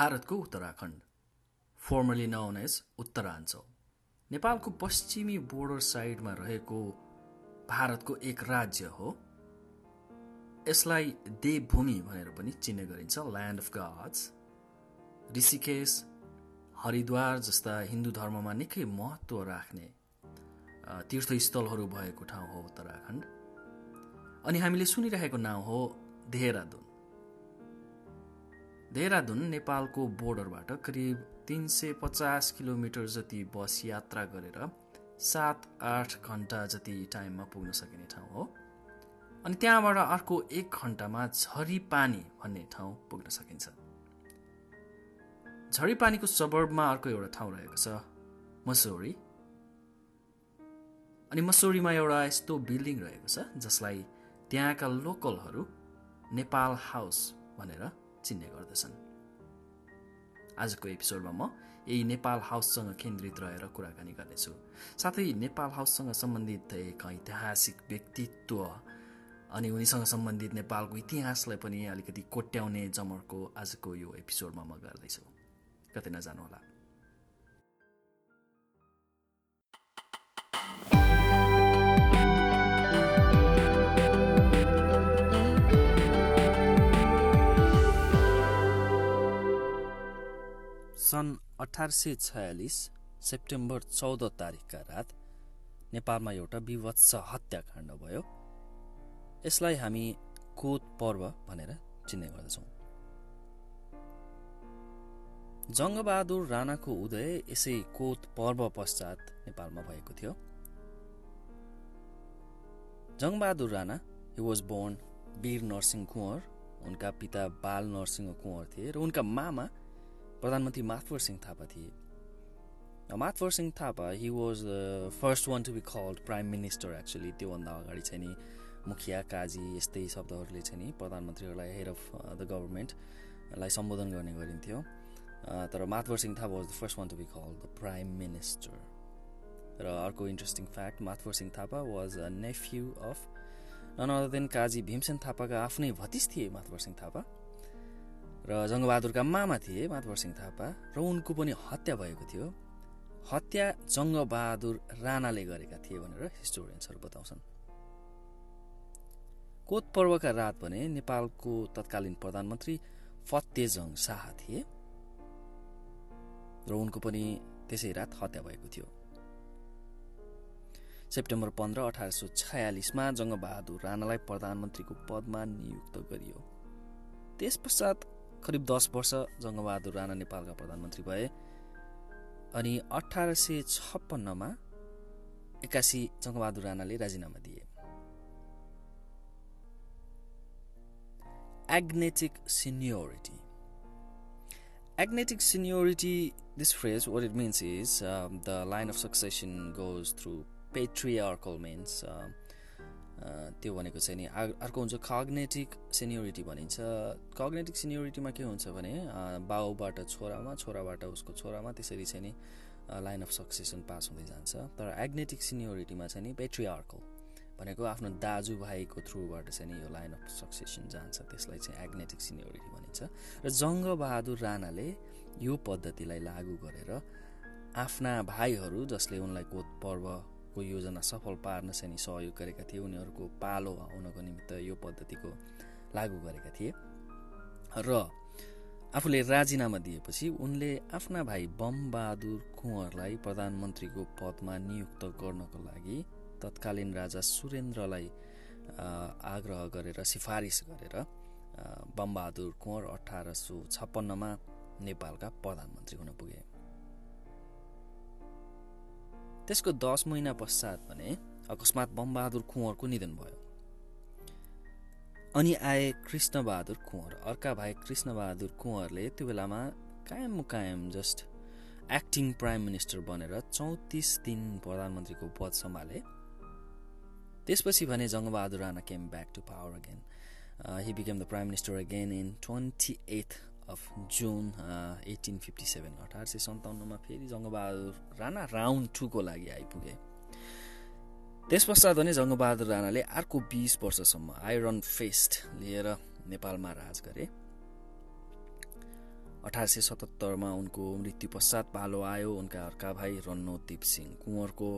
भारतको Uttarakhand. Formally known as Uttaranchal. नेपालको पश्चिमी बोर्डर साइडमा रहेको भारतको एक राज्य हो। यसलाई देवभूमि भनेर पनि चिन्ने गरिन्छ। Land of gods Rishikesh Haridwar जस्ता हिन्दू धर्ममा निकै महत्त्व राख्ने तीर्थस्थलहरू भएको ठाउँ हो उत्तराखण्ड। अनि हामीले सुनिरहेको नाउँ हो देहरादुन। देहरादुन नेपालको बोर्डरबाट करिब तिन सय पचास किलोमिटर जति बस यात्रा गरेर सात आठ घन्टा जति टाइममा पुग्न सकिने ठाउँ हो। अनि त्यहाँबाट अर्को एक घन्टामा झरी पानी भन्ने ठाउँ पुग्न सकिन्छ। झरी पानीको सबर्बमा अर्को एउटा ठाउँ रहेको छ मसौरी अनि मसौरीमा एउटा यस्तो बिल्डिङ रहेको छ जसलाई त्यहाँका लोकलहरू नेपाल हाउस भनेर चिन्ने गर्दछन्। आजको एपिसोडमा म यही नेपाल हाउससँग केन्द्रित रहेर कुराकानी गर्नेछु। साथै नेपाल हाउससँग सम्बन्धित एक ऐतिहासिक व्यक्तित्व अनि उनीसँग सम्बन्धित नेपालको इतिहासलाई पनि अलिकति कोट्याउने जमर्को आजको यो एपिसोडमा म गर्दैछु। कतै नजानुहोला सन् अठार सय छयालिस सेप्टेम्बर चौध तारिकका रात नेपालमा एउटा विवत्स हत्याकाण्ड भयो। यसलाई हामी कोत पर्व भनेर चिन्ने गर्दछौँ। जङ्गबहादुर राणाको उदय यसै कोत पर्व पश्चात नेपालमा भएको थियो। Jung Bahadur Rana he was born Bir Narsingh Kunwar उनका पिता बाल नरसिंह कुँवर थिए र उनका मामा प्रधानमन्त्री माथवर सिंह थापा थिए। Mathabar Singh Thapa he was first one to be called prime minister actually त्योभन्दा अगाडि चाहिँ नि मुखिया काजी यस्तै शब्दहरूले चाहिँ नि प्रधानमन्त्रीहरूलाई हेड अफ द गभर्मेन्टलाई सम्बोधन गर्ने गरिन्थ्यो। तर Mathabar Singh Thapa was the first one to be call the prime minister र अर्को interesting fact Mathabar Singh Thapa was a nephew of none other than Kaji Bhimsen थापाका आफ्नै भतिस थिए मातवर सिंह थापा। र जङ्गबहादुरका मामा थिए मातवर सिंह थापा र उनको पनि हत्या भएको थियो। हत्या जङ्गबहादुर राणाले गरेका थिए भनेर हिस्टोरियन्सहरू बताउँछन्। कोत पर्वका रात भने नेपालको तत्कालीन प्रधानमन्त्री फतेजङ शाह थिए र उनको पनि त्यसै रात हत्या भएको थियो। सेप्टेम्बर पन्ध्र अठार सय छयालिसमा जङ्गबहादुर राणालाई प्रधानमन्त्रीको पदमा नियुक्त गरियो। त्यस पश्चात करिब दस वर्ष जङ्गबहादुर राणा नेपालका प्रधानमन्त्री भए अनि अठार सय छप्पन्नमा एक्कासी जङ्गबहादुर राणाले राजीनामा दिए। Agnatic seniority agnatic seniority this phrase where it means is the line of succession goes through patriarchal means त्यो भनेको चाहिँ नि अर्को हुन्छ कग्नेटिक सेन्योरिटी भनिन्छ। कग्नेटिक सेन्योरिटीमा के हुन्छ भने बाउबाट छोरामा छोराबाट उसको छोरामा त्यसरी चाहिँ नि लाइन अफ सक्सेसन पास हुँदै जान्छ। तर एग्नेटिक सिनियोरिटीमा चाहिँ नि पेट्रिआर्कल भनेको आफ्नो दाजुभाइको थ्रुबाट चाहिँ नि यो लाइन अफ सक्सेसन जान्छ। त्यसलाई चाहिँ एग्नेटिक सिनियोरिटी भनिन्छ। र जङ्गबहादुर राणाले यो पद्धतिलाई लागू गरेर आफ्ना भाइहरू जसले उनलाई कोत पर्वको योजना सफल पार्न चाहिँ सहयोग गरेका थिए। उनीहरूको पालो आउनको निमित्त यो पद्धतिको लागू गरेका थिए। र आफूले राजीनामा दिएपछि उनले आफ्ना भाइ बमबहादुर कुँवरलाई प्रधानमन्त्रीको पदमा नियुक्त गर्नको लागि तत्कालीन राजा सुरेन्द्रलाई आग्रह गरेर सिफारिस गरेर बमबहादुर कुँवर अठार सौ छप्पन्नमा नेपालका प्रधानमन्त्री हुन पुगे। त्यसको दस महिना पश्चात भने अकस्मात बमबहादुर कुँवरको निधन भयो। अनि आए कृष्णबहादुर कुँवर अर्का भाइ कृष्णबहादुर कुँवरले त्यो बेलामा कायम मुकायम जस्ट एक्टिङ प्राइम मिनिस्टर बनेर चौतिस दिन प्रधानमन्त्रीको पद सम्हाले। त्यसपछि भने Jung Bahadur Rana came back to power again he became the prime minister again in twenty eighth of June eighteen fifty seven अठार सय सन्ताउन्नमा फेरि जङ्गबहादुर राणा राउन्ड टूको लागि आइपुगे। त्यस पश्चात भने जङ्गबहादुर राणाले अर्को बिस वर्षसम्म आइरन फेस्ट लिएर नेपालमा राज गरे। अठार सय सतहत्तरमा उनको मृत्यु पश्चात पालो आयो। उनका अर्का भाइ रणोदीप सिंह कुँवरको।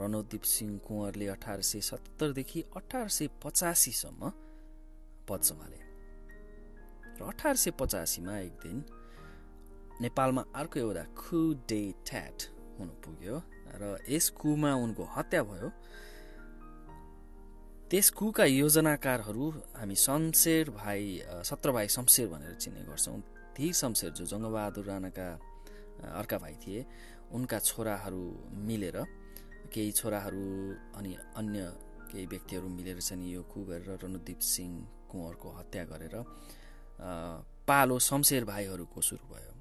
रणोदीप सिंह कुँवरले अठार सय सत्तरदेखि अठार सय पचासीसम्म पद सम्हाले। र अठार सय पचासीमा एक दिन नेपालमा अर्को एउटा खु डे ट्याट हुनु पुग्यो र यस कुमा उनको हत्या भयो। त्यस कुका योजनाकारहरू हामी शमशेर भाइ सत्र भाइ शमशेर भनेर चिन्ने गर्छौँ। ती शमशेर जो जङ्गबहादुर राणाका अर्का भाइ थिए उनका छोराहरू मिलेर केही छोराहरू अनि अन्य केही व्यक्तिहरू मिलेर चाहिँ यो कु गरेर रणदीप सिंह कुँवरको हत्या गरेर पालो शमशेर भाइहरूको सुरु भयो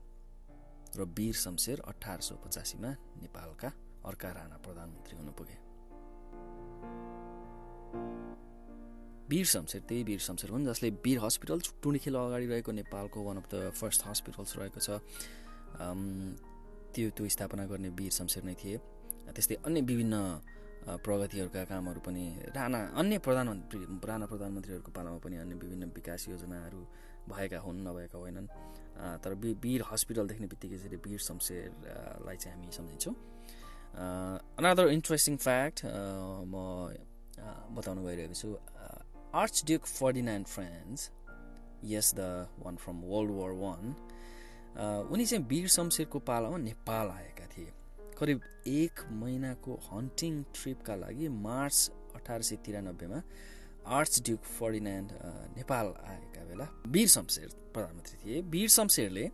र वीर शमशेर अठार सौ पचासीमा नेपालका अर्का राणा प्रधानमन्त्री हुनु पुगे। वीर शमशेर त्यही वीर शमशेर हुन् जसले वीर हस्पिटल टुणी खेल अगाडि रहेको नेपालको one of the first hospitals रहेको छ। त्यो त्यो स्थापना गर्ने वीर शमशेर नै थिए। त्यस्तै अन्य विभिन्न प्रगतिहरूका कामहरू पनि राणा अन्य प्रधानमन्त्री राणा प्रधानमन्त्रीहरूको पालामा पनि अन्य विभिन्न विकास योजनाहरू भएका हुन् नभएका होइनन्। तर वीर हस्पिटल देख्ने बित्तिकै चाहिँ वीर शमशेरलाई चाहिँ हामी सम्झिन्छौँ। अनदर इन्ट्रेस्टिङ फ्याक्ट म बताउन गइरहेको छु। Archduke Ferdinand Franz yes the one from world war one उनी चाहिँ वीर शमशेरको पालामा नेपाल आएका थिए। करिब एक महिनाको हन्टिङ ट्रिपका लागि मार्च अठार सय तिरानब्बेमा आर्च ड्युक फर्डिनान्ड नेपाल आएका बेला वीर शमशेर प्रधानमन्त्री थिए। वीर शमशेरले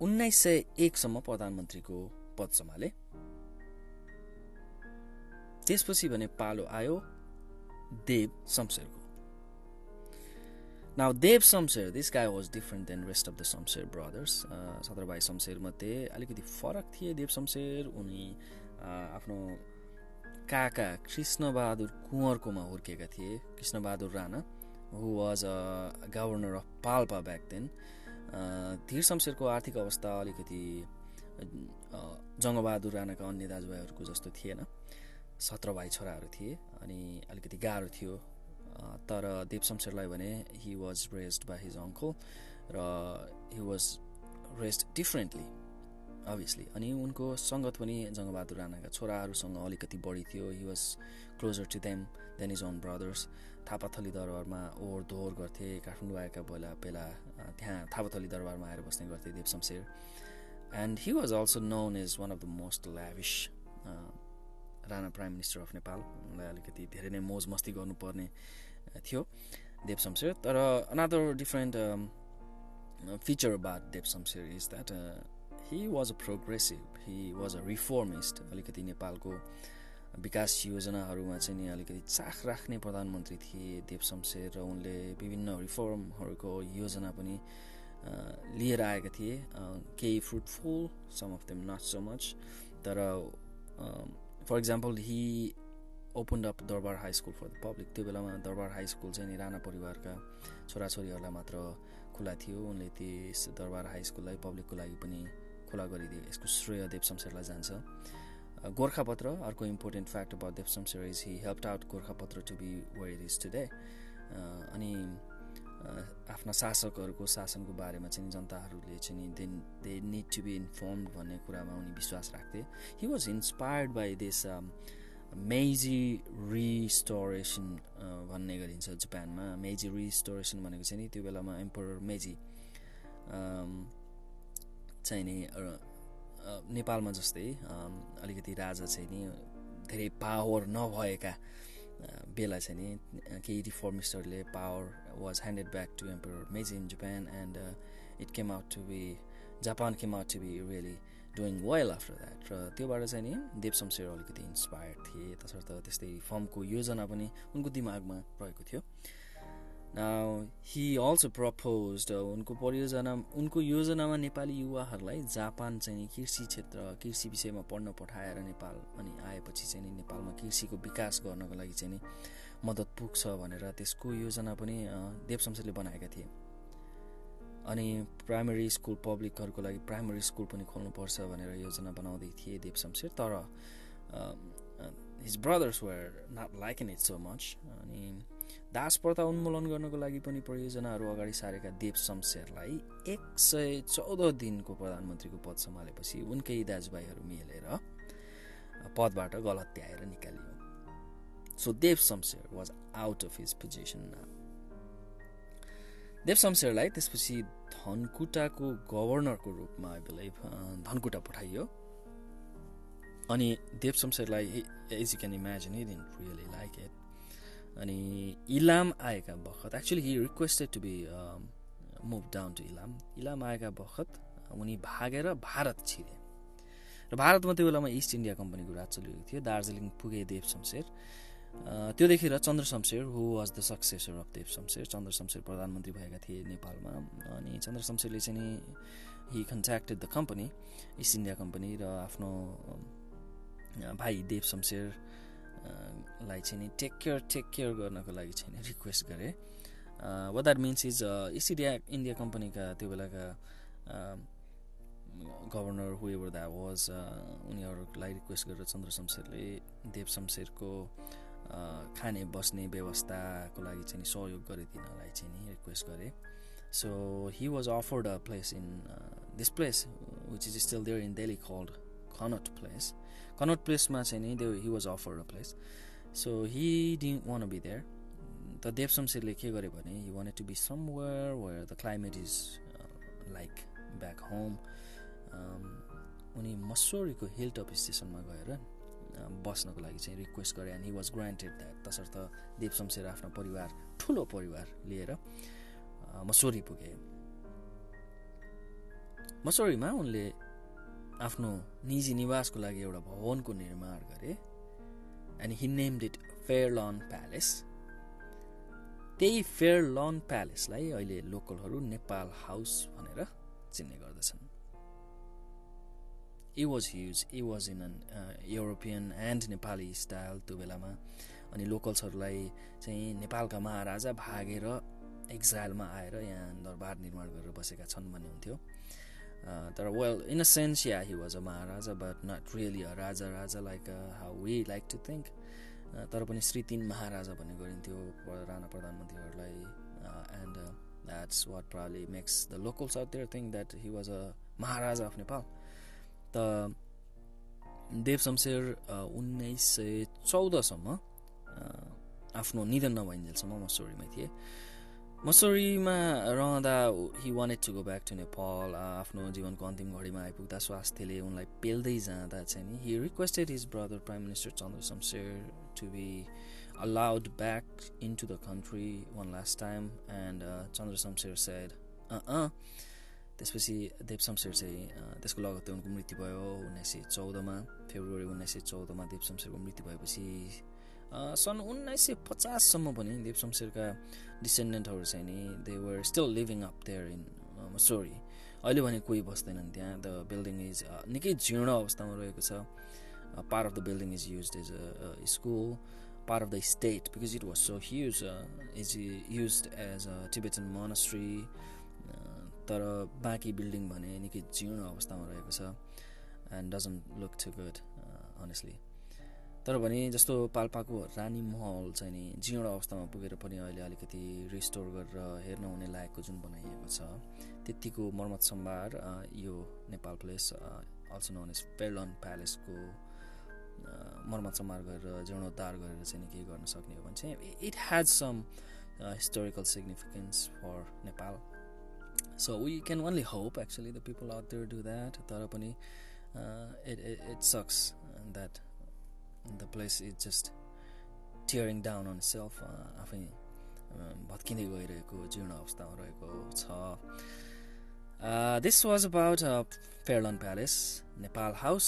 उन्नाइस सय एकसम्म प्रधानमन्त्रीको पद सम्हाले। त्यसपछि भने पालो आयो Dev शमशेरको। Now, Dev Samser, this guy was different than rest of the Samser brothers. सत्र भाइ शमशेर मध्ये अलिकति फरक थिए देव शमशेर। उनी आफ्नो काका कृष्णबहादुर कुँवरकोमा हुर्केका थिए। Krishna Bahadur Rana who was a governor of Palpa back then Dhir शमशेरको आर्थिक अवस्था अलिकति जङ्गबहादुर राणाका अन्य दाजुभाइहरूको जस्तो थिएन। सत्र भाइ छोराहरू थिए अनि अलिकति गाह्रो थियो। तर देव शमशेरलाई भने he was raised by his uncle र he was raised differently obviously अनि उनको सङ्गत पनि जङ्गबहादुर राणाका छोराहरूसँग अलिकति बढी थियो। He was closer to them than his own brothers Thapathali दरबारमा ओहोर दोहोर गर्थे काठमाडौँ आएका बेला बेला त्यहाँ थापाथली दरबारमा आएर बस्ने गर्थे Dev Shamsher. And he was also known as one of the most lavish Rana prime minister of Nepal उनलाई अलिकति धेरै नै मोज मस्ती गर्नुपर्ने थियो देव शमशेर। तर another different feature about Dev Shamsher is that he was a progressive he was a reformist अलिकति नेपालको विकास योजनाहरूमा चाहिँ नि अलिकति चाख राख्ने प्रधानमन्त्री थिए। देव शमशेर र उनले विभिन्न रिफर्महरूको योजना पनि लिएर आएका थिए। केही fruitful some of them not so much तर for example he open up Durbar high school for the public त्यो बेलामा दरबार हाई स्कुल चाहिँ नि राणा परिवारका छोराछोरीहरूलाई मात्र खुला थियो। उनले त्यस दरबार हाई स्कुललाई पब्लिकको लागि पनि खुला गरिदिए। यसको श्रेय देव शमशेरलाई जान्छ। गोर्खापत्र अर्को important fact about Dev is he help out Gorkhapatra to be where is today अनि आफ्ना शासकहरूको शासनको बारेमा चाहिँ जनताहरूले चाहिँ they they need to be inform भन्ने कुरामा उनी विश्वास राख्थे। He was inspired by this Meiji restoration भन्ने गरिन्छ जापानमा। मेजी रिस्टोरेसन भनेको चाहिँ नि त्यो बेलामा एम्पर मेजी चाहिँ नि नेपालमा जस्तै अलिकति राजा चाहिँ नि धेरै पावर नभएका बेला चाहिँ नि केही रिफर्मिस्टहरूले power was handed back to emperor Meiji in Japan and it came out to be Japan came out to be really doing well after that र त्योबाट चाहिँ नि देव शमशेर अलिकति इन्सपायर्ड थिए तसर्थ त्यस्तै फर्मको योजना पनि उनको दिमागमा रहेको थियो। हि अल्सो प्रपोज उनको परियोजना उनको योजनामा नेपाली युवाहरूलाई जापान चाहिँ कृषि क्षेत्र कृषि विषयमा पढ्न पठाएर नेपाल अनि आएपछि चाहिँ नि नेपालमा कृषिको विकास गर्नको लागि चाहिँ नि मद्दत पुग्छ भनेर त्यसको योजना पनि देव शमशेरले बनाएका थिए। अनि प्राइमेरी स्कुल पब्लिकहरूको लागि प्राइमेरी स्कुल पनि खोल्नुपर्छ भनेर योजना बनाउँदै थिए देव शमशेर तर his brothers were not like in it so much अनि दास प्रथा उन्मूलन गर्नको लागि पनि परियोजनाहरू अगाडि सारेका देव शमशेरलाई एक सय चौध दिनको प्रधानमन्त्रीको पद सम्हालेपछि उनकै दाजुभाइहरू मिलेर पदबाट गलत्याएर निकालियो। So Dev Shamsher was out of his position Dev शमशेरलाई त्यसपछि धनकुटाको गभर्नरको रूपमा बिलिभ धनकुटा पठाइयो। अनि Dev शमशेरलाई as you can imagine he didn't really like it अनि इलाम आएका बखत actually he requested to be move down to Ilam Ilam आएका बखत उनी भागेर भारत छिरे। र भारतमा त्यो बेलामा इस्ट इन्डिया कम्पनीको राज चलिरहेको थियो दार्जिलिङ पुगे देव शमशेर। त्यो देखेर Chandra Shamsher who was the successor of Dev Shamsher Chandra Shamsher प्रधानमन्त्री भएका थिए नेपालमा। अनि चन्द्र शमशेरले चाहिँ नि he contacted the company East India company र आफ्नो भाइ देव शमशेर लाई चाहिँ नि टेक केयर टेक केयर गर्नको लागि चाहिँ नि रिक्वेस्ट गरे। What that means is East India India कम्पनीका त्यो बेलाका गभर्नर हुएवर द्याट वाज उनीहरूलाई रिक्वेस्ट गरेर चन्द्र शमशेरले देव शमशेरको खाने बस्ने व्यवस्थाको लागि चाहिँ सहयोग गरिदिनलाई चाहिँ नि रिक्वेस्ट गरेँ। So he was offered a place in this place which is still there in Delhi called Connaught place Connaught प्लेसमा चाहिँ नि they he was offered a place so he didn't want be there त देव शमशेरले के गर्यो भने he want to be somewhere where the climate is like back home उनी मसोरीको hill top स्टेसनमा गएर बस्नको लागि चाहिँ रिक्वेस्ट गरे and he was granted that तसर्थ देव शमशेर आफ्नो परिवार ठुलो परिवार लिएर मसोरी पुगे. मसोरीमा उनले आफ्नो निजी निवासको लागि एउटा भवनको निर्माण गरे and he named it Fair Lawn Palace त्यही फेयर लन प्यालेसलाई अहिले लोकलहरू नेपाल हाउस भनेर चिन्ने गर्दछन्। It was huge. It was in an European and Nepali style त्यो बेलामा। अनि लोकल्सहरूलाई चाहिँ नेपालका महाराजा भागेर एक्जाइलमा आएर यहाँ दरबार निर्माण गरेर बसेका छन् भन्ने हुन्थ्यो। तर well in a sense yeah he was a maharaja but not really a raja raja like how we like to think तर पनि श्री तिन महाराजा भन्ने गरिन्थ्यो Rana प्रधानमन्त्रीहरूलाई and that's what probably makes the locals are there think that he was a maharaja of Nepal त देव शमशेर उन्नाइस सय चौधसम्म आफ्नो निधन नभइन्जेलसम्म मसोरीमै थिए। मसोरीमा रहँदा he wanted to go back to Nepal आफ्नो जीवनको अन्तिम घडीमा आइपुग्दा स्वास्थ्यले उनलाई पेल्दै जाँदा चाहिँ नि he requested his brother prime minister Chandra Shamsher to be back into the country one last time and uh, Chandra Samsher said, uh-uh, त्यसपछि देव शमशेर चाहिँ त्यसको लगत्तै उनको मृत्यु भयो उन्नाइस सय चौधमा फेब्रुअरी उन्नाइस सय चौधमा देव शमशेरको मृत्यु भएपछि सन् उन्नाइस सय पचाससम्म पनि देव शमशेरका डिसेन्डेन्टहरू चाहिँ नि they were still living up there in Mussoorie अहिले भने कोही बस्दैनन् त्यहाँ. द बिल्डिङ इज निकै जीर्ण अवस्थामा रहेको छ. Part of the building is use as a school part of the state because it was so huge is use as a Tibetan monastery तर बाँकी बिल्डिङ भने निकै जीर्ण अवस्थामा रहेको छ and doesn't look too good honestly तर भने जस्तो पाल्पाको रानी महल चाहिँ नि जीर्ण अवस्थामा पुगेर पनि अहिले अलिकति रिस्टोर गरेर हेर्न हुने लायकको जुन बनाइएको छ त्यतिको मर्मत सम्भार यो Nepal place also known as Fairlawn प्यालेसको मर्मत सम्भार गरेर जीर्णोद्धार गरेर चाहिँ केही गर्न सक्ने हो भने चाहिँ it has some historical significance for Nepal. So we can only hope actually the people out there do that तर पनि it, it, it sucks the place is just tearing down on itself आफै भत्किँदै गइरहेको जीर्ण अवस्थामा रहेको छ। This was about Fairlawn palace Nepal house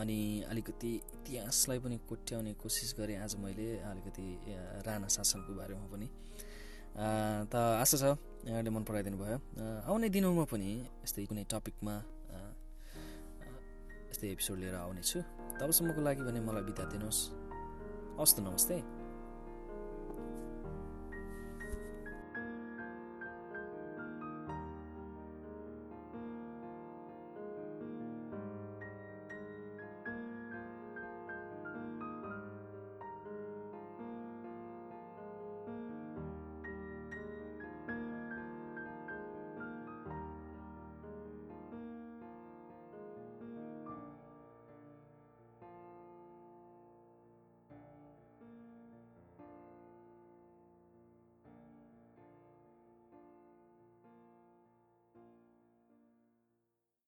अनि अलिकति इतिहासलाई पनि कोट्याउने कोसिस गरेँ आज मैले अलिकति राणा शासनको बारेमा पनि। त आशा छ यहाँले मन पराइदिनु भयो। आउने दिनहरूमा पनि यस्तै कुनै टपिकमा यस्तै एपिसोड लिएर आउनेछु तबसम्मको लागि भने मलाई बिदा दिनुहोस्। हवस् त नमस्ते।